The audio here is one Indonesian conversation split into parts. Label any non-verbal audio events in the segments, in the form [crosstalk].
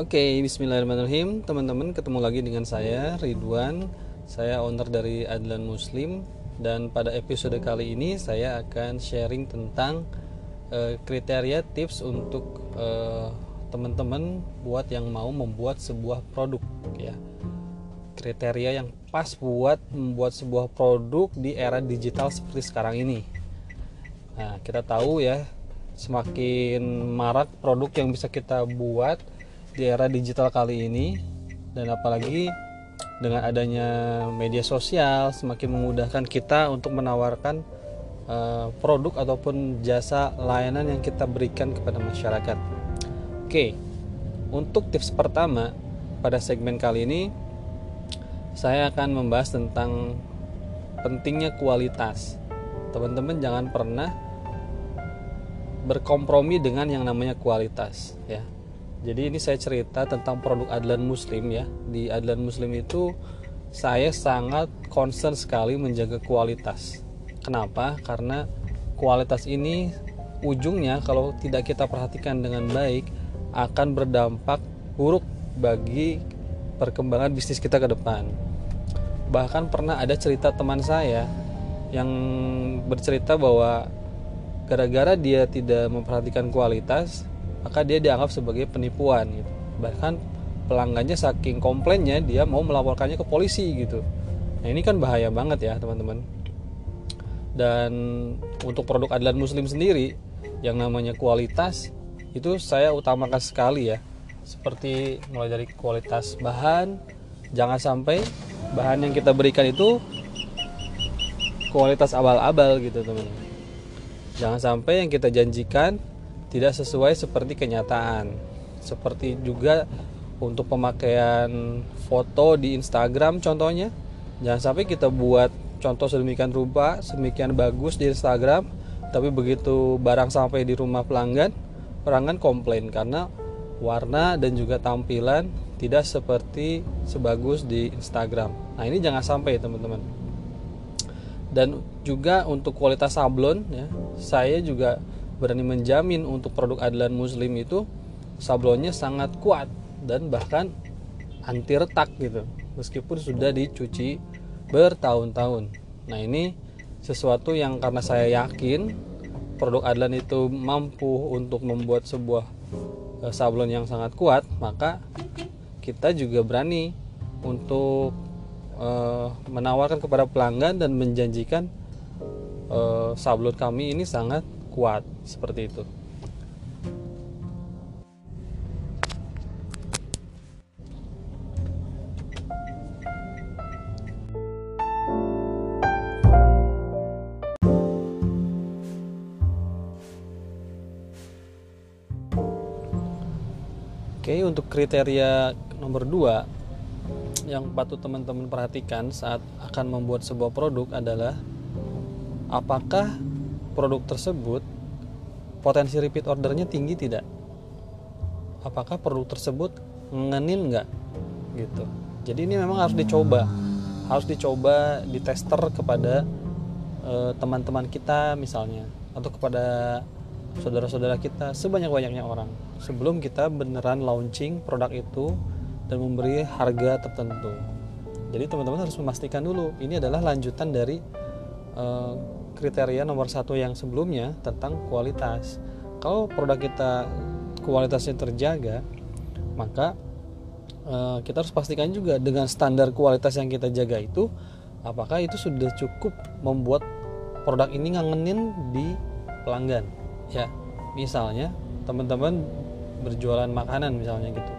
Oke, bismillahirrahmanirrahim. Teman-teman, ketemu lagi dengan saya Ridwan. Saya owner dari Adlan Muslim dan pada episode kali ini saya akan sharing tentang uh, kriteria tips untuk uh, teman-teman buat yang mau membuat sebuah produk ya. Kriteria yang pas buat membuat sebuah produk di era digital seperti sekarang ini. Nah, kita tahu ya, semakin marak produk yang bisa kita buat di era digital kali ini dan apalagi dengan adanya media sosial semakin memudahkan kita untuk menawarkan uh, produk ataupun jasa layanan yang kita berikan kepada masyarakat. Oke, untuk tips pertama pada segmen kali ini saya akan membahas tentang pentingnya kualitas. Teman-teman jangan pernah berkompromi dengan yang namanya kualitas ya jadi ini saya cerita tentang produk Adlan Muslim ya. Di Adlan Muslim itu saya sangat concern sekali menjaga kualitas. Kenapa? Karena kualitas ini ujungnya kalau tidak kita perhatikan dengan baik akan berdampak buruk bagi perkembangan bisnis kita ke depan. Bahkan pernah ada cerita teman saya yang bercerita bahwa gara-gara dia tidak memperhatikan kualitas, maka dia dianggap sebagai penipuan gitu. Bahkan pelanggannya saking komplainnya dia mau melaporkannya ke polisi gitu. Nah ini kan bahaya banget ya teman-teman. Dan untuk produk Adlan Muslim sendiri yang namanya kualitas itu saya utamakan sekali ya. Seperti mulai dari kualitas bahan, jangan sampai bahan yang kita berikan itu kualitas abal-abal gitu teman-teman. Jangan sampai yang kita janjikan tidak sesuai seperti kenyataan. Seperti juga untuk pemakaian foto di Instagram contohnya, jangan sampai kita buat contoh sedemikian rupa, sedemikian bagus di Instagram, tapi begitu barang sampai di rumah pelanggan, pelanggan komplain karena warna dan juga tampilan tidak seperti sebagus di Instagram. Nah, ini jangan sampai teman-teman. Dan juga untuk kualitas sablon ya, saya juga berani menjamin untuk produk Adlan Muslim itu sablonnya sangat kuat dan bahkan anti retak gitu meskipun sudah dicuci bertahun-tahun. Nah ini sesuatu yang karena saya yakin produk Adlan itu mampu untuk membuat sebuah eh, sablon yang sangat kuat maka kita juga berani untuk uh, menawarkan kepada pelanggan dan menjanjikan uh, sablon kami ini sangat kuat seperti itu. Oke, untuk kriteria nomor 2 yang patut teman-teman perhatikan saat akan membuat sebuah produk adalah apakah produk tersebut potensi repeat ordernya tinggi tidak? Apakah produk tersebut ngenin nggak? Gitu. Jadi ini memang harus dicoba. Harus dicoba di tester kepada eh, teman-teman uh, kita misalnya atau kepada saudara-saudara kita sebanyak-banyaknya orang sebelum kita beneran launching produk itu dan memberi harga tertentu. Jadi teman-teman harus memastikan dulu ini adalah lanjutan dari uh, kriteria nomor satu yang sebelumnya tentang kualitas. Kalau produk kita kualitasnya terjaga, maka uh, kita harus pastikan juga dengan standar kualitas yang kita jaga itu, apakah itu sudah cukup membuat produk ini ngangenin di pelanggan. Ya, misalnya teman-teman berjualan makanan misalnya gitu,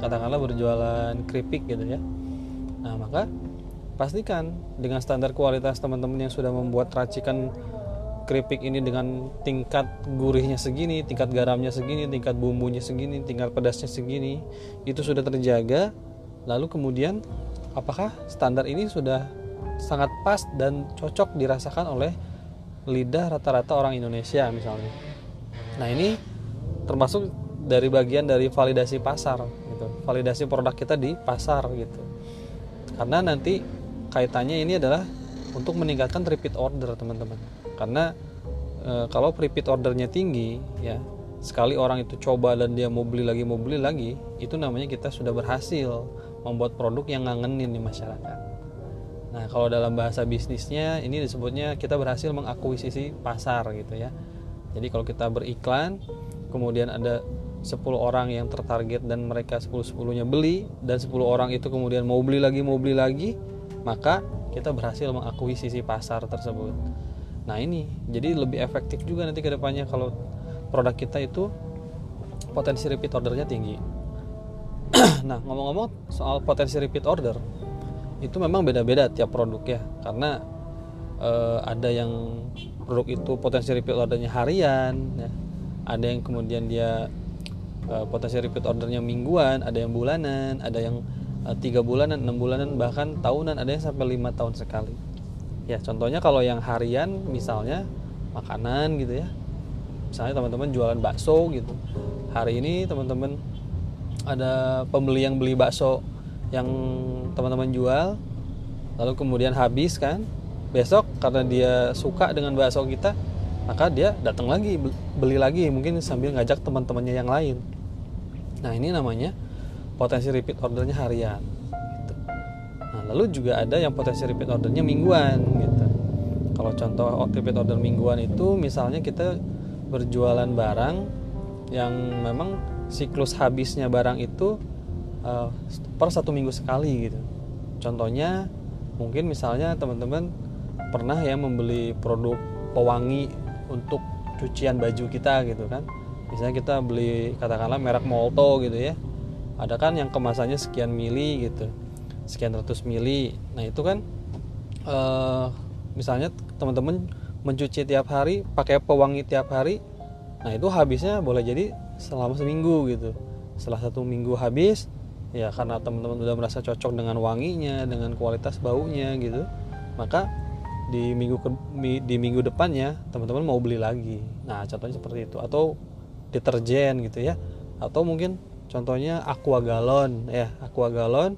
katakanlah berjualan keripik gitu ya. Nah maka pastikan dengan standar kualitas teman-teman yang sudah membuat racikan keripik ini dengan tingkat gurihnya segini, tingkat garamnya segini, tingkat bumbunya segini, tingkat pedasnya segini, itu sudah terjaga. Lalu kemudian apakah standar ini sudah sangat pas dan cocok dirasakan oleh lidah rata-rata orang Indonesia misalnya. Nah, ini termasuk dari bagian dari validasi pasar gitu. Validasi produk kita di pasar gitu. Karena nanti kaitannya ini adalah untuk meningkatkan repeat order teman-teman. Karena e, kalau repeat ordernya tinggi ya sekali orang itu coba dan dia mau beli lagi mau beli lagi itu namanya kita sudah berhasil membuat produk yang ngangenin di masyarakat. Nah kalau dalam bahasa bisnisnya ini disebutnya kita berhasil mengakuisisi pasar gitu ya. Jadi kalau kita beriklan kemudian ada 10 orang yang tertarget dan mereka 10-10 nya beli dan 10 orang itu kemudian mau beli lagi mau beli lagi maka kita berhasil mengakuisisi pasar tersebut nah ini jadi lebih efektif juga nanti ke depannya kalau produk kita itu potensi repeat ordernya tinggi. [clears throat] nah, ngomong-ngomong soal potensi repeat order, itu memang beda-beda tiap produk ya, karena eh, ada yang produk itu potensi repeat ordernya harian, ya. ada yang kemudian dia eh, potensi repeat ordernya mingguan, ada yang bulanan, ada yang tiga bulanan, enam bulanan, bahkan tahunan, ada yang sampai lima tahun sekali. Ya, contohnya kalau yang harian, misalnya makanan gitu ya, misalnya teman-teman jualan bakso gitu. Hari ini teman-teman ada pembeli yang beli bakso yang teman-teman jual lalu kemudian habis kan. Besok karena dia suka dengan bakso kita maka dia datang lagi beli lagi mungkin sambil ngajak teman-temannya yang lain. Nah ini namanya potensi repeat ordernya harian gitu. nah lalu juga ada yang potensi repeat ordernya mingguan gitu kalau contoh repeat order mingguan itu misalnya kita berjualan barang yang memang siklus habisnya barang itu uh, per satu minggu sekali gitu. Contohnya mungkin misalnya teman-teman pernah ya membeli produk pewangi untuk cucian baju kita gitu kan. Misalnya kita beli katakanlah merek Molto gitu ya. Ada kan yang kemasannya sekian mili gitu. Sekian ratus mili. Nah, itu kan uh, misalnya teman-teman mencuci tiap hari pakai pewangi tiap hari nah itu habisnya boleh jadi selama seminggu gitu setelah satu minggu habis ya karena teman-teman udah merasa cocok dengan wanginya dengan kualitas baunya gitu maka di minggu ke, di minggu depannya teman-teman mau beli lagi nah contohnya seperti itu atau deterjen gitu ya atau mungkin contohnya aqua galon ya aqua galon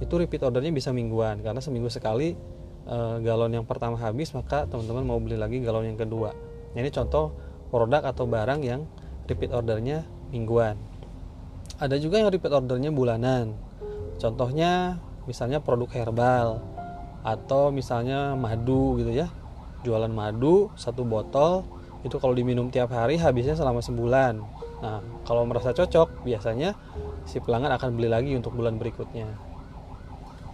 itu repeat ordernya bisa mingguan. Karena seminggu sekali uh, galon yang pertama habis maka teman-teman mau beli lagi galon yang kedua. Nah, ini contoh produk atau barang yang repeat ordernya mingguan. Ada juga yang repeat ordernya bulanan. Contohnya misalnya produk herbal atau misalnya madu gitu ya. Jualan madu satu botol itu kalau diminum tiap hari habisnya selama sebulan nah kalau merasa cocok biasanya si pelanggan akan beli lagi untuk bulan berikutnya.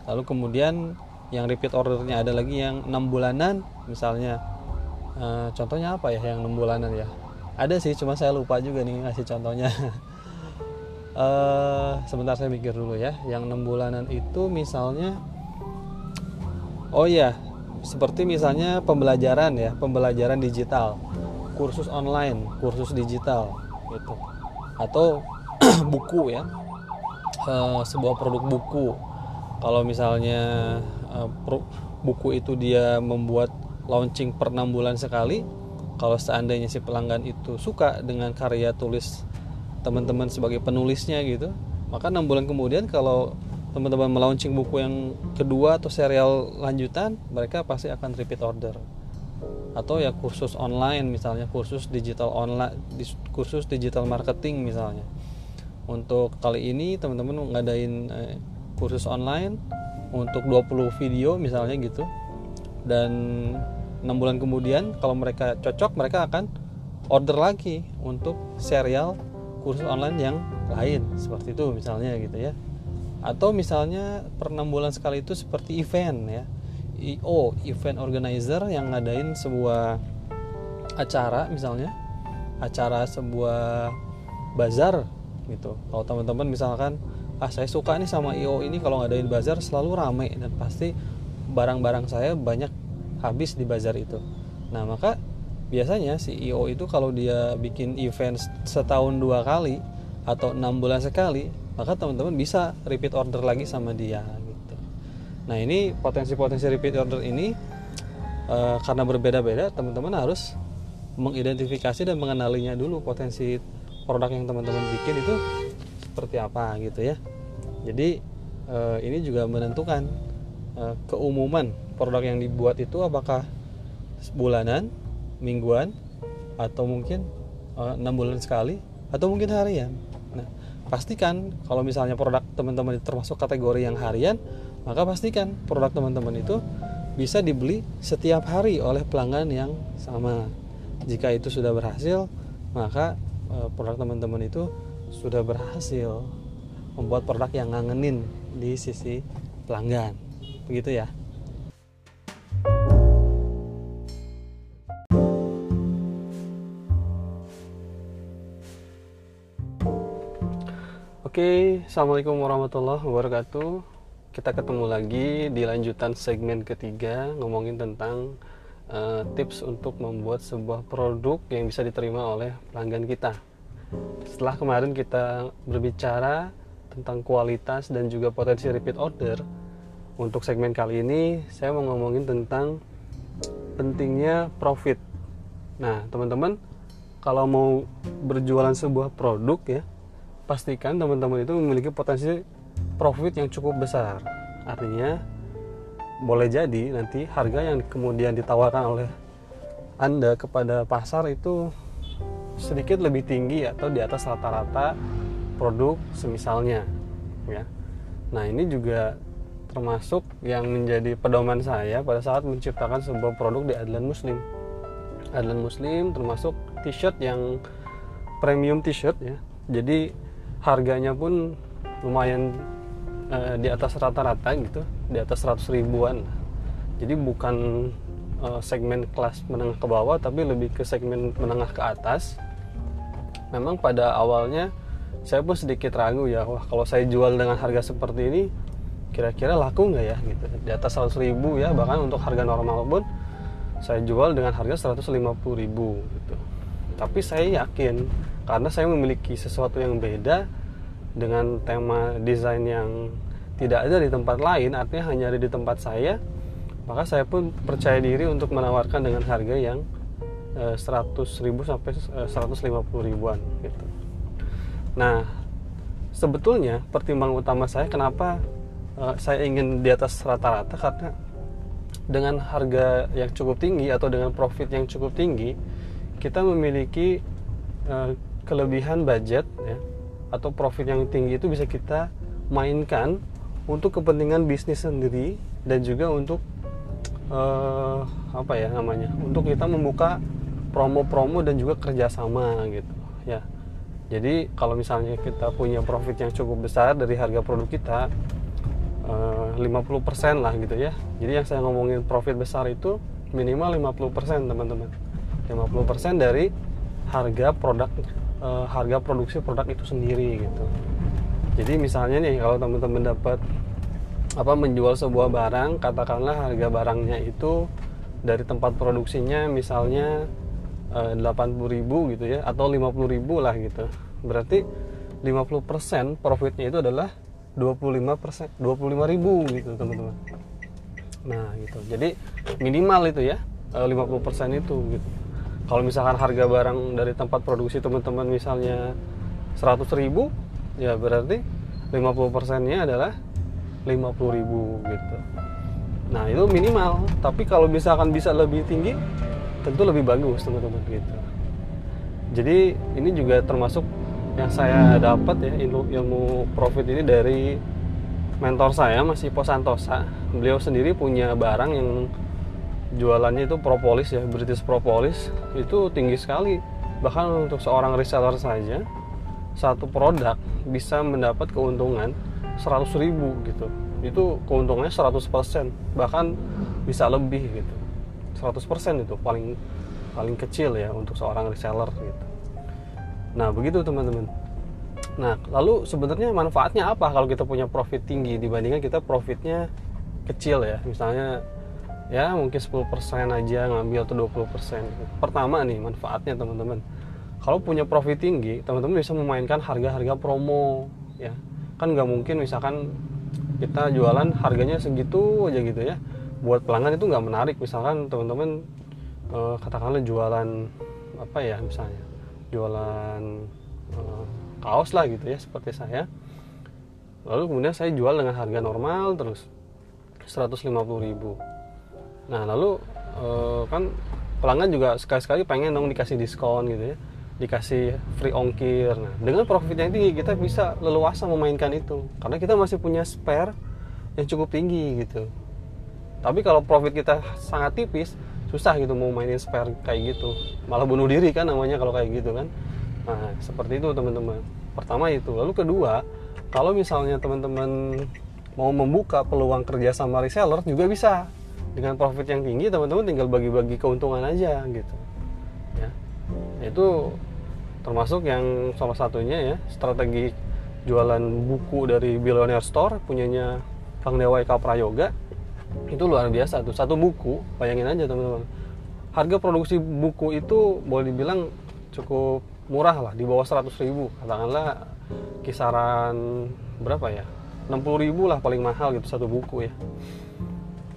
Lalu kemudian yang repeat ordernya ada lagi yang enam bulanan misalnya. E, contohnya apa ya yang enam bulanan ya? Ada sih cuma saya lupa juga nih ngasih contohnya. [laughs] E, sebentar saya mikir dulu ya. Yang enam bulanan itu misalnya oh iya seperti misalnya pembelajaran ya pembelajaran digital. Kursus online kursus digital gitu. Atau [clears throat] buku ya. E, sebuah produk buku. Kalau misalnya Eh, buku itu dia membuat launching per enam bulan sekali kalau seandainya si pelanggan itu suka dengan karya tulis teman-teman sebagai penulisnya gitu maka enam bulan kemudian kalau teman-teman melaunching buku yang kedua atau serial lanjutan mereka pasti akan repeat order atau ya kursus online misalnya kursus digital online kursus digital marketing misalnya. Untuk kali ini teman-teman ngadain eh, kursus online untuk 20 video misalnya gitu. Dan enam bulan kemudian kalau mereka cocok mereka akan order lagi untuk serial kursus online yang lain seperti itu misalnya gitu ya. Atau misalnya per enam bulan sekali itu seperti event ya IO event organizer yang ngadain sebuah acara misalnya. Acara sebuah bazar gitu. Kalau teman-teman misalkan ah saya suka nih sama IO ini kalau ngadain bazar selalu rame dan pasti barang-barang saya banyak habis di bazar itu. Nah maka biasanya si IO itu kalau dia bikin event setahun dua kali atau enam bulan sekali maka teman-teman bisa repeat order lagi sama dia nah ini potensi-potensi repeat order ini e, karena berbeda-beda teman-teman harus mengidentifikasi dan mengenalinya dulu potensi produk yang teman-teman bikin itu seperti apa gitu ya. Jadi eh, ini juga menentukan eh, keumuman produk yang dibuat itu apakah bulanan mingguan atau mungkin enam bulan sekali atau mungkin harian. Nah pastikan kalau misalnya produk teman-teman termasuk kategori yang harian maka pastikan produk teman-teman itu bisa dibeli setiap hari oleh pelanggan yang sama. Jika itu sudah berhasil maka eh, produk teman-teman itu sudah berhasil membuat produk yang ngangenin di sisi pelanggan. Begitu ya. Oke, assalamualaikum warahmatullahi wabarakatuh. Kita ketemu lagi di lanjutan segmen ketiga ngomongin tentang uh, tips untuk membuat sebuah produk yang bisa diterima oleh pelanggan kita. Setelah kemarin kita berbicara tentang kualitas dan juga potensi repeat order, untuk segmen kali ini saya mau ngomongin tentang pentingnya profit. Nah, teman-teman, kalau mau berjualan sebuah produk ya, pastikan teman-teman itu memiliki potensi profit yang cukup besar. Artinya boleh jadi nanti harga yang kemudian ditawarkan oleh Anda kepada pasar itu sedikit lebih tinggi atau di atas rata-rata produk semisalnya ya. Nah, ini juga termasuk yang menjadi pedoman saya pada saat menciptakan sebuah produk di Adlan Muslim. Adlan Muslim termasuk t-shirt yang premium t-shirt ya. Jadi harganya pun lumayan uh, di atas rata-rata gitu di atas 100 ribuan. Jadi bukan uh, segmen kelas menengah ke bawah tapi lebih ke segmen menengah ke atas. Memang pada awalnya saya pun sedikit ragu ya wah kalau saya jual dengan harga seperti ini kira-kira laku nggak ya gitu. Di atas 100 ribu ya bahkan untuk harga normal pun saya jual dengan harga 150 ribu gitu. Tapi saya yakin karena saya memiliki sesuatu yang beda dengan tema desain yang tidak ada di tempat lain artinya hanya ada di tempat saya maka saya pun percaya diri untuk menawarkan dengan harga yang eh, 100 ribu sampai eh, 150 ribuan gitu. Nah sebetulnya pertimbangan utama saya kenapa eh, saya ingin di atas rata-rata karena dengan harga yang cukup tinggi atau dengan profit yang cukup tinggi kita memiliki kelebihan budget ya, atau profit yang tinggi itu bisa kita mainkan untuk kepentingan bisnis sendiri dan juga untuk uh, apa ya namanya untuk kita membuka promo-promo dan juga kerjasama gitu ya. Jadi kalau misalnya kita punya profit yang cukup besar dari harga produk kita uh, eh, 50% lah gitu ya. Jadi yang saya ngomongin profit besar itu minimal 50% teman-teman. 50% dari harga produk uh, harga produksi produk itu sendiri gitu. Jadi misalnya nih kalau teman-teman dapat apa menjual sebuah barang katakanlah harga barangnya itu dari tempat produksinya misalnya eh, 80.000 gitu ya atau 50.000 lah gitu. Berarti 50% profitnya itu adalah 25 25.000 gitu teman-teman. Nah gitu. Jadi minimal itu ya 50% eh, itu gitu kalau misalkan harga barang dari tempat produksi teman-teman misalnya 100 ribu ya berarti 50 nya adalah 50 ribu gitu. Nah itu minimal. Tapi kalau misalkan bisa lebih tinggi tentu lebih bagus teman-teman gitu. Jadi ini juga termasuk yang saya dapat ya ilmu, profit ini dari mentor saya masih Posantosa beliau sendiri punya barang yang jualannya itu propolis ya British propolis itu tinggi sekali. Bahkan untuk seorang reseller saja satu produk bisa mendapat keuntungan 100 ribu gitu. Itu keuntungannya 100% bahkan bisa lebih gitu. 100% itu paling paling kecil ya untuk seorang reseller gitu. Nah begitu teman-teman. Nah lalu sebenarnya manfaatnya apa kalau kita punya profit tinggi dibandingkan kita profitnya kecil ya? Misalnya ya mungkin 10% aja ngambil atau 20% pertama nih manfaatnya teman-teman. Kalau punya profit tinggi teman-teman bisa memainkan harga-harga promo ya. Kan nggak mungkin misalkan kita jualan harganya segitu aja gitu ya. Buat pelanggan itu nggak menarik. Misalkan teman-teman eh, katakanlah jualan apa ya misalnya jualan eh, kaos lah gitu ya seperti saya. Lalu kemudian saya jual dengan harga normal terus 150 ribu nah lalu uh, kan pelanggan juga sekali-sekali pengen dong dikasih diskon gitu ya. Dikasih free ongkir. Nah dengan profit yang tinggi kita bisa leluasa memainkan itu. Karena kita masih punya spare yang cukup tinggi gitu. Tapi kalau profit kita sangat tipis susah gitu mau mainin spare kayak gitu. Malah bunuh diri kan namanya kalau kayak gitu kan. Nah seperti itu teman-teman. Pertama itu. Lalu kedua kalau misalnya teman-teman mau membuka peluang kerja sama reseller juga bisa dengan profit yang tinggi teman-teman tinggal bagi-bagi keuntungan aja gitu. Ya. Itu termasuk yang salah satunya ya strategi jualan buku dari Billionaire Store punyanya Kang Dewa Eka Prayoga itu luar biasa tuh satu buku bayangin aja teman-teman. Harga produksi buku itu boleh dibilang cukup murah lah di bawah 100 ribu. Katakanlah kisaran berapa ya? 60 ribu lah paling mahal gitu satu buku ya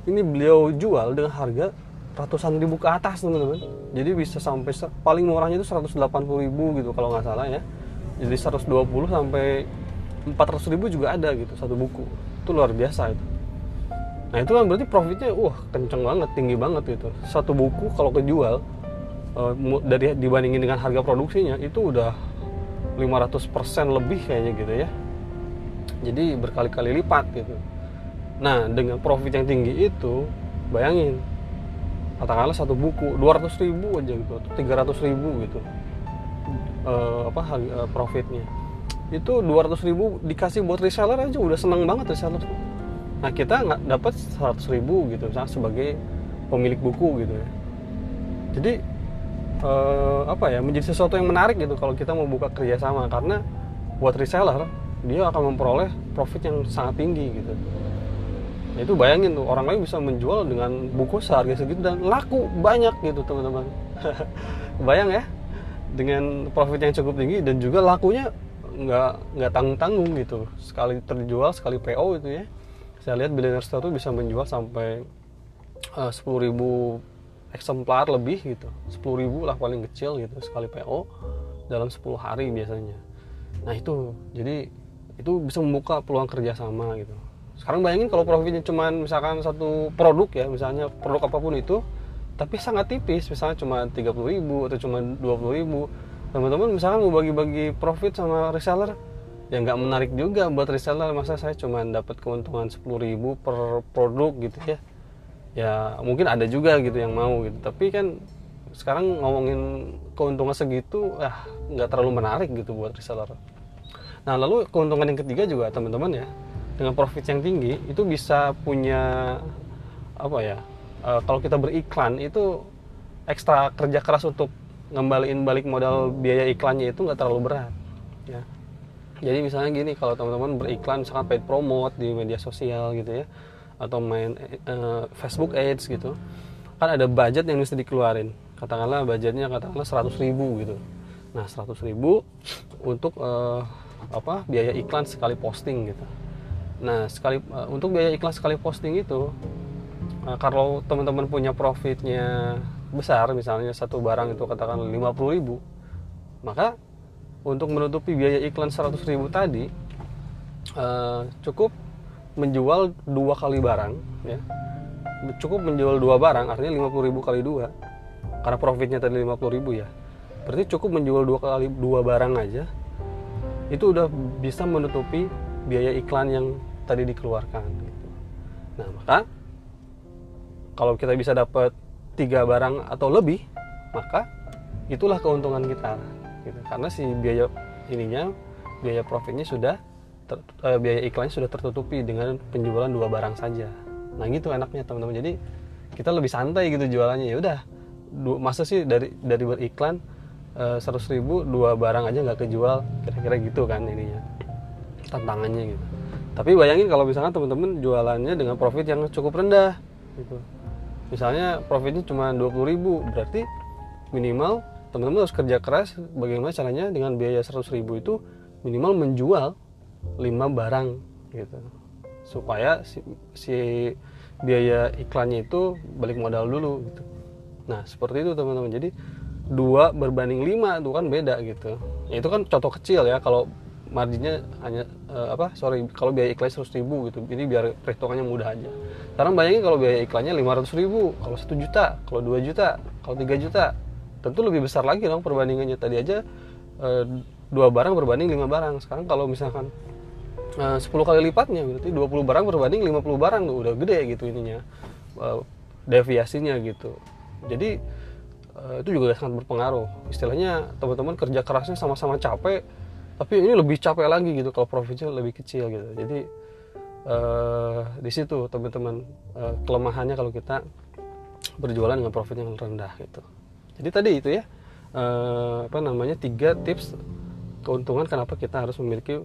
ini beliau jual dengan harga ratusan ribu ke atas teman-teman. Jadi bisa sampai paling murahnya itu 180 ribu gitu kalau nggak salah ya. Jadi 120 sampai 400 ribu juga ada gitu satu buku. Itu luar biasa itu. Nah itu kan berarti profitnya wah kenceng banget tinggi banget gitu. Satu buku kalau kejual uh, dari dibandingin dengan harga produksinya itu udah 500% lebih kayaknya gitu ya. Jadi berkali-kali lipat gitu nah dengan profit yang tinggi itu bayangin katakanlah satu buku 200 ribu aja gitu atau 300 ribu gitu uh, apa uh, profitnya. Itu 200 ribu dikasih buat reseller aja udah seneng banget reseller. Nah kita nggak dapat 100 ribu gitu misalnya sebagai pemilik buku gitu ya. Jadi uh, apa ya menjadi sesuatu yang menarik gitu kalau kita mau buka kerjasama. Karena buat reseller dia akan memperoleh profit yang sangat tinggi gitu itu bayangin tuh orang lain bisa menjual dengan buku seharga segitu dan laku banyak gitu teman-teman. [laughs] Bayang ya dengan profit yang cukup tinggi dan juga lakunya nggak nggak tanggung tanggung gitu. Sekali terjual sekali PO itu ya. Saya lihat billionaire store itu bisa menjual sampai eh, sepuluh ribu eksemplar lebih gitu. Sepuluh ribu lah paling kecil gitu sekali PO dalam 10 hari biasanya. Nah itu. Jadi itu bisa membuka peluang kerjasama gitu sekarang bayangin kalau profitnya cuma misalkan satu produk ya misalnya produk apa pun itu tapi sangat tipis misalnya cuma 30 ribu atau cuma 20 ribu. Teman-teman misalkan mau bagi-bagi profit sama reseller ya nggak menarik juga buat reseller. Masa saya cuma dapat keuntungan 10 ribu per produk gitu ya? Ya mungkin ada juga gitu yang mau gitu. Tapi kan sekarang ngomongin keuntungan segitu ah nggak terlalu menarik gitu buat reseller. Nah lalu keuntungan yang ketiga juga teman-teman ya dengan profit yang tinggi itu bisa punya apa ya e, kalau kita beriklan itu ekstra kerja keras untuk ngembaliin balik modal biaya iklannya itu nggak terlalu berat ya. Jadi misalnya gini kalau teman-teman beriklan misalkan paid promote di media sosial gitu ya atau main e, Facebook Ads gitu kan ada budget yang mesti dikeluarin. Katakanlah budgetnya katakanlah 100 ribu gitu. Nah 100 ribu untuk e, apa biaya iklan sekali posting gitu Nah, sekali uh, untuk biaya iklan sekali posting itu uh, kalau teman-teman punya profitnya besar misalnya satu barang itu katakan 50.000 maka untuk menutupi biaya iklan 100.000 tadi uh, cukup menjual dua kali barang ya. Cukup menjual dua barang artinya 50.000 kali dua karena profitnya tadi 50.000 ya. Berarti cukup menjual dua kali dua barang aja itu udah bisa menutupi biaya iklan yang tadi dikeluarkan gitu. Nah maka kalau kita bisa dapat tiga barang atau lebih maka itulah keuntungan kita gitu. karena si biaya ininya biaya profitnya sudah ter, eh, biaya iklannya sudah tertutupi dengan penjualan dua barang saja. Nah gitu enaknya teman-teman. Jadi kita lebih santai gitu jualannya. Ya udah masa sih dari dari beriklan eh, seratus ribu dua barang aja nggak kejual? Kira-kira gitu kan ininya tantangannya gitu. Tapi bayangin kalau misalkan teman-teman jualannya dengan profit yang cukup rendah gitu. Misalnya profitnya cuma 20 ribu berarti minimal teman-teman harus kerja keras bagaimana caranya dengan biaya 100 ribu itu minimal menjual 5 barang gitu. Supaya si, si biaya iklannya itu balik modal dulu gitu. Nah seperti itu teman-teman jadi dua berbanding lima itu kan beda gitu. Ya, itu kan contoh kecil ya kalau marginnya hanya uh, apa sorry kalau biaya iklan 100 ribu gitu. Ini biar perhitungannya mudah aja. Sekarang bayangin kalau biaya iklannya 500 ribu kalau 1 juta kalau 2 juta kalau 3 juta. Tentu lebih besar lagi dong perbandingannya. Tadi aja eh, dua barang berbanding lima barang. Sekarang kalau misalkan eh, 10 kali lipatnya berarti 20 barang berbanding 50 barang. Tuh udah gede gitu ininya deviasinya gitu. Jadi itu juga sangat berpengaruh. Istilahnya teman-teman kerja kerasnya sama-sama capek tapi ini lebih capek lagi gitu kalau profitnya lebih kecil gitu. Jadi eh, di situ teman-teman eh, kelemahannya kalau kita berjualan dengan profit yang rendah gitu. Jadi tadi itu ya eh, apa namanya tiga tips keuntungan kenapa kita harus memiliki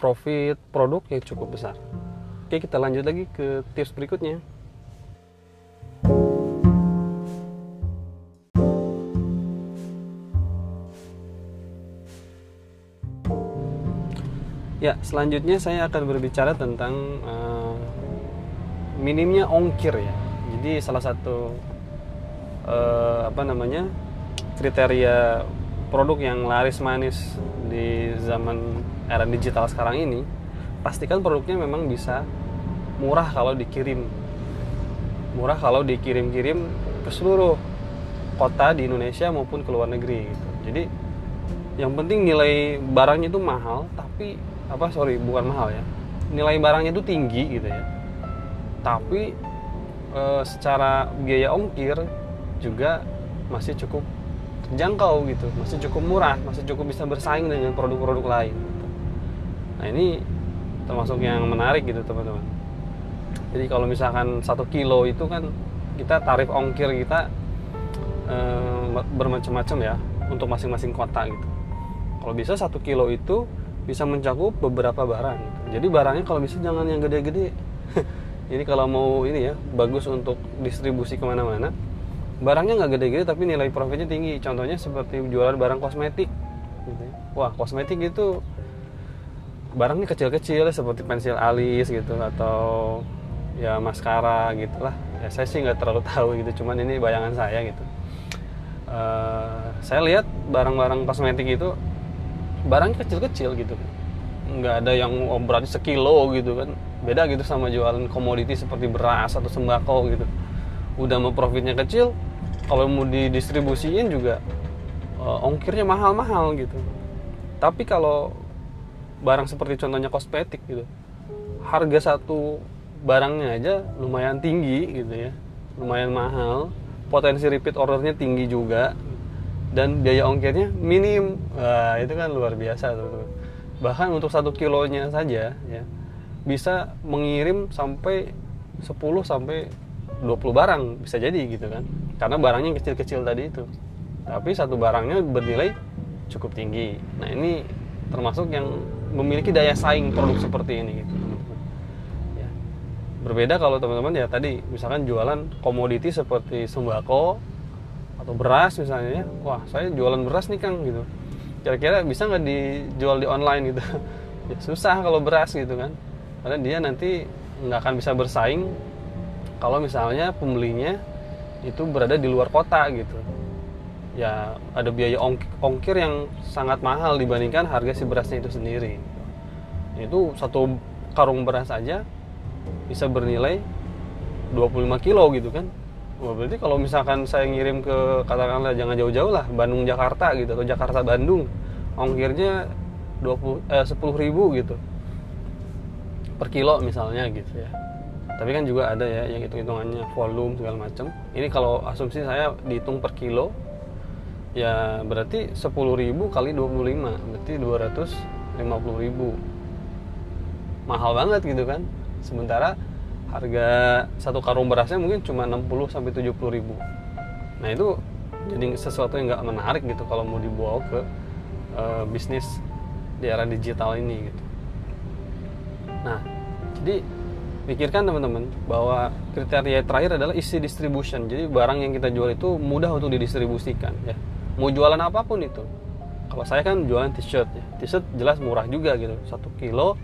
profit produk yang cukup besar. Oke kita lanjut lagi ke tips berikutnya Ya, selanjutnya saya akan berbicara tentang eh, minimnya ongkir ya. Jadi salah satu eh, apa namanya kriteria produk yang laris manis di zaman era digital sekarang ini, pastikan produknya memang bisa murah kalau dikirim, murah kalau dikirim-kirim ke seluruh kota di Indonesia maupun ke luar negeri gitu. Jadi yang penting nilai barangnya itu mahal, tapi apa sorry bukan mahal ya. Nilai barangnya itu tinggi gitu ya. Tapi e, secara biaya ongkir juga masih cukup terjangkau gitu. Masih cukup murah masih cukup bisa bersaing dengan produk-produk lain gitu. nah ini termasuk yang menarik gitu teman-teman. Jadi kalau misalkan satu kilo itu kan kita tarif ongkir kita e, bermacam-macam ya untuk masing-masing kota gitu. Kalau bisa satu kilo itu bisa mencakup beberapa barang gitu. jadi barangnya kalau bisa jangan yang gede-gede. [laughs] Ini kalau mau ini ya bagus untuk distribusi ke mana-mana. Barangnya nggak gede-gede tapi nilai profitnya tinggi. Contohnya seperti jualan barang kosmetik. Wah kosmetik itu barangnya kecil-kecil seperti pensil alis gitu atau ya maskara gitulah. Ya saya sih nggak terlalu tahu gitu cuman ini bayangan saya gitu. Uh, saya lihat barang-barang kosmetik itu barangnya kecil-kecil gitu. Nggak ada yang oh, berarti sekilo gitu kan. Beda gitu sama jualan komoditi seperti beras atau sembako gitu. Udah mau profitnya kecil kalau mau didistribusiin juga uh, ongkirnya mahal-mahal gitu. Tapi kalau barang seperti contohnya kosmetik gitu harga satu barangnya aja lumayan tinggi gitu ya. Lumayan mahal. Potensi repeat ordernya tinggi juga dan biaya ongkirnya minim. Wah itu kan luar biasa tuh. Bahkan untuk satu kilonya saja ya bisa mengirim sampai 10 sampai 20 barang bisa jadi gitu kan. Karena barangnya kecil-kecil tadi itu. Tapi satu barangnya bernilai cukup tinggi. Nah ini termasuk yang memiliki daya saing produk seperti ini gitu ya. berbeda kalau teman-teman ya tadi misalkan jualan komoditi seperti sembako atau beras misalnya ya. Wah saya jualan beras nih kang gitu. Kira-kira bisa nggak dijual di online gitu? [laughs] Ya susah kalau beras gitu kan. Karena dia nanti nggak akan bisa bersaing kalau misalnya pembelinya itu berada di luar kota gitu. Ya ada biaya ongkir yang sangat mahal dibandingkan harga si berasnya itu sendiri. Itu satu karung beras aja bisa bernilai 25 kilo gitu kan Wah, berarti kalau misalkan saya ngirim ke katakanlah jangan jauh-jauh lah Bandung Jakarta gitu atau Jakarta Bandung ongkirnya 20 eh 10 ribu gitu. Per kilo misalnya gitu ya. Tapi kan juga ada ya yang hitung hitungannya volume segala macam ini kalau asumsi saya dihitung per kilo ya berarti 10 ribu kali 25 berarti 250 ribu. Mahal banget gitu kan. Sementara harga satu karung berasnya mungkin cuma 60 sampai 70 ribu. Nah itu jadi sesuatu yang nggak menarik gitu kalau mau dibawa ke uh, bisnis di era digital ini gitu. Nah jadi pikirkan teman-teman bahwa kriteria terakhir adalah isi distribution. Jadi barang yang kita jual itu mudah untuk didistribusikan ya. Mau jualan apa pun itu. Kalau saya kan jualan t-shirt ya. T-shirt jelas murah juga gitu. Satu kilo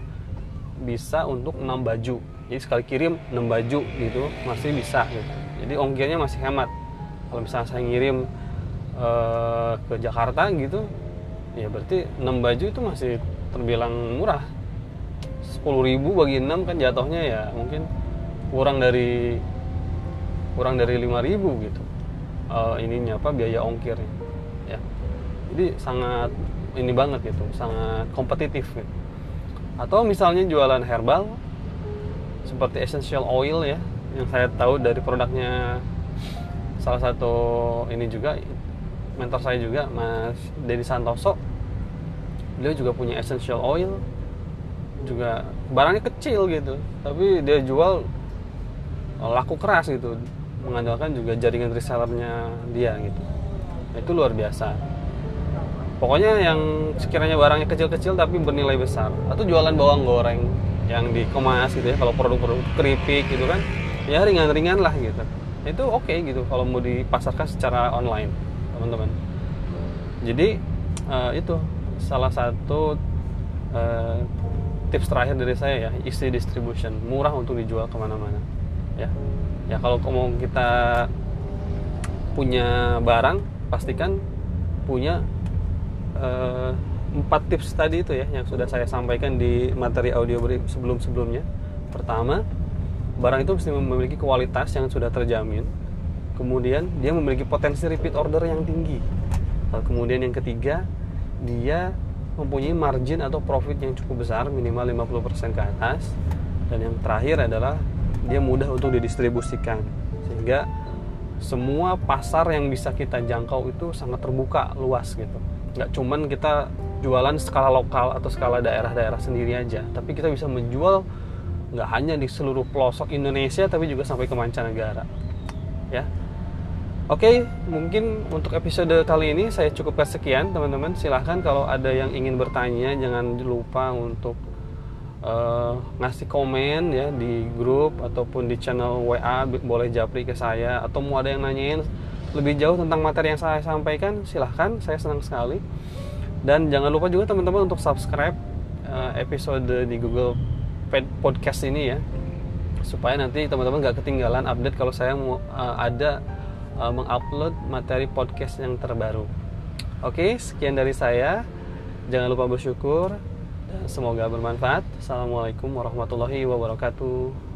bisa untuk 6 baju jadi sekali kirim 6 baju gitu masih bisa gitu. Jadi ongkirnya masih hemat. Kalau misalnya saya ngirim uh, ke Jakarta gitu ya berarti 6 baju itu masih terbilang murah. 10.000 bagi 6 kan jatuhnya ya mungkin kurang dari kurang dari 5.000 gitu uh, ininya apa biaya ongkirnya ya. Jadi sangat ini banget gitu sangat kompetitif gitu. atau misalnya jualan herbal seperti essential oil ya yang saya tahu dari produknya salah satu ini juga mentor saya juga Mas Dedi Santoso. Beliau juga punya essential oil juga barangnya kecil gitu tapi dia jual laku keras gitu mengandalkan juga jaringan resellernya dia gitu. Nah, itu luar biasa. Pokoknya yang sekiranya barangnya kecil-kecil tapi bernilai besar atau jualan bawang goreng yang dikemas gitu ya kalau produk-produk keripik gitu kan ya ringan-ringan lah gitu. Itu oke okay, gitu kalau mau dipasarkan secara online teman-teman. Jadi uh, itu salah satu uh, tips terakhir dari saya ya easy distribution murah untuk dijual ke mana-mana ya. Ya kalau mau kita punya barang pastikan punya uh, empat tips tadi itu ya yang sudah saya sampaikan di materi audio sebelum-sebelumnya. Pertama barang itu mesti memiliki kualitas yang sudah terjamin. Kemudian dia memiliki potensi repeat order yang tinggi. Kemudian yang ketiga dia mempunyai margin atau profit yang cukup besar minimal 50% ke atas. Dan yang terakhir adalah dia mudah untuk didistribusikan. Sehingga semua pasar yang bisa kita jangkau itu sangat terbuka luas gitu. Nggak cuman kita jualan skala lokal atau skala daerah-daerah sendiri aja. Tapi kita bisa menjual nggak hanya di seluruh pelosok Indonesia tapi juga sampai ke mancanegara. Ya. Oke, mungkin untuk episode kali ini saya cukupkan sekian, teman-teman. Silahkan kalau ada yang ingin bertanya, jangan lupa untuk uh, ngasih komen ya di grup ataupun di channel WA boleh japri ke saya. Atau mau ada yang nanyain lebih jauh tentang materi yang saya sampaikan silahkan. Saya senang sekali dan jangan lupa juga teman-teman untuk subscribe uh, episode di Google Podcast ini ya supaya nanti teman-teman gak ketinggalan update kalau saya mau uh, ada uh, mengupload materi podcast yang terbaru oke sekian dari saya jangan lupa bersyukur Semoga bermanfaat. Assalamualaikum warahmatullahi wabarakatuh.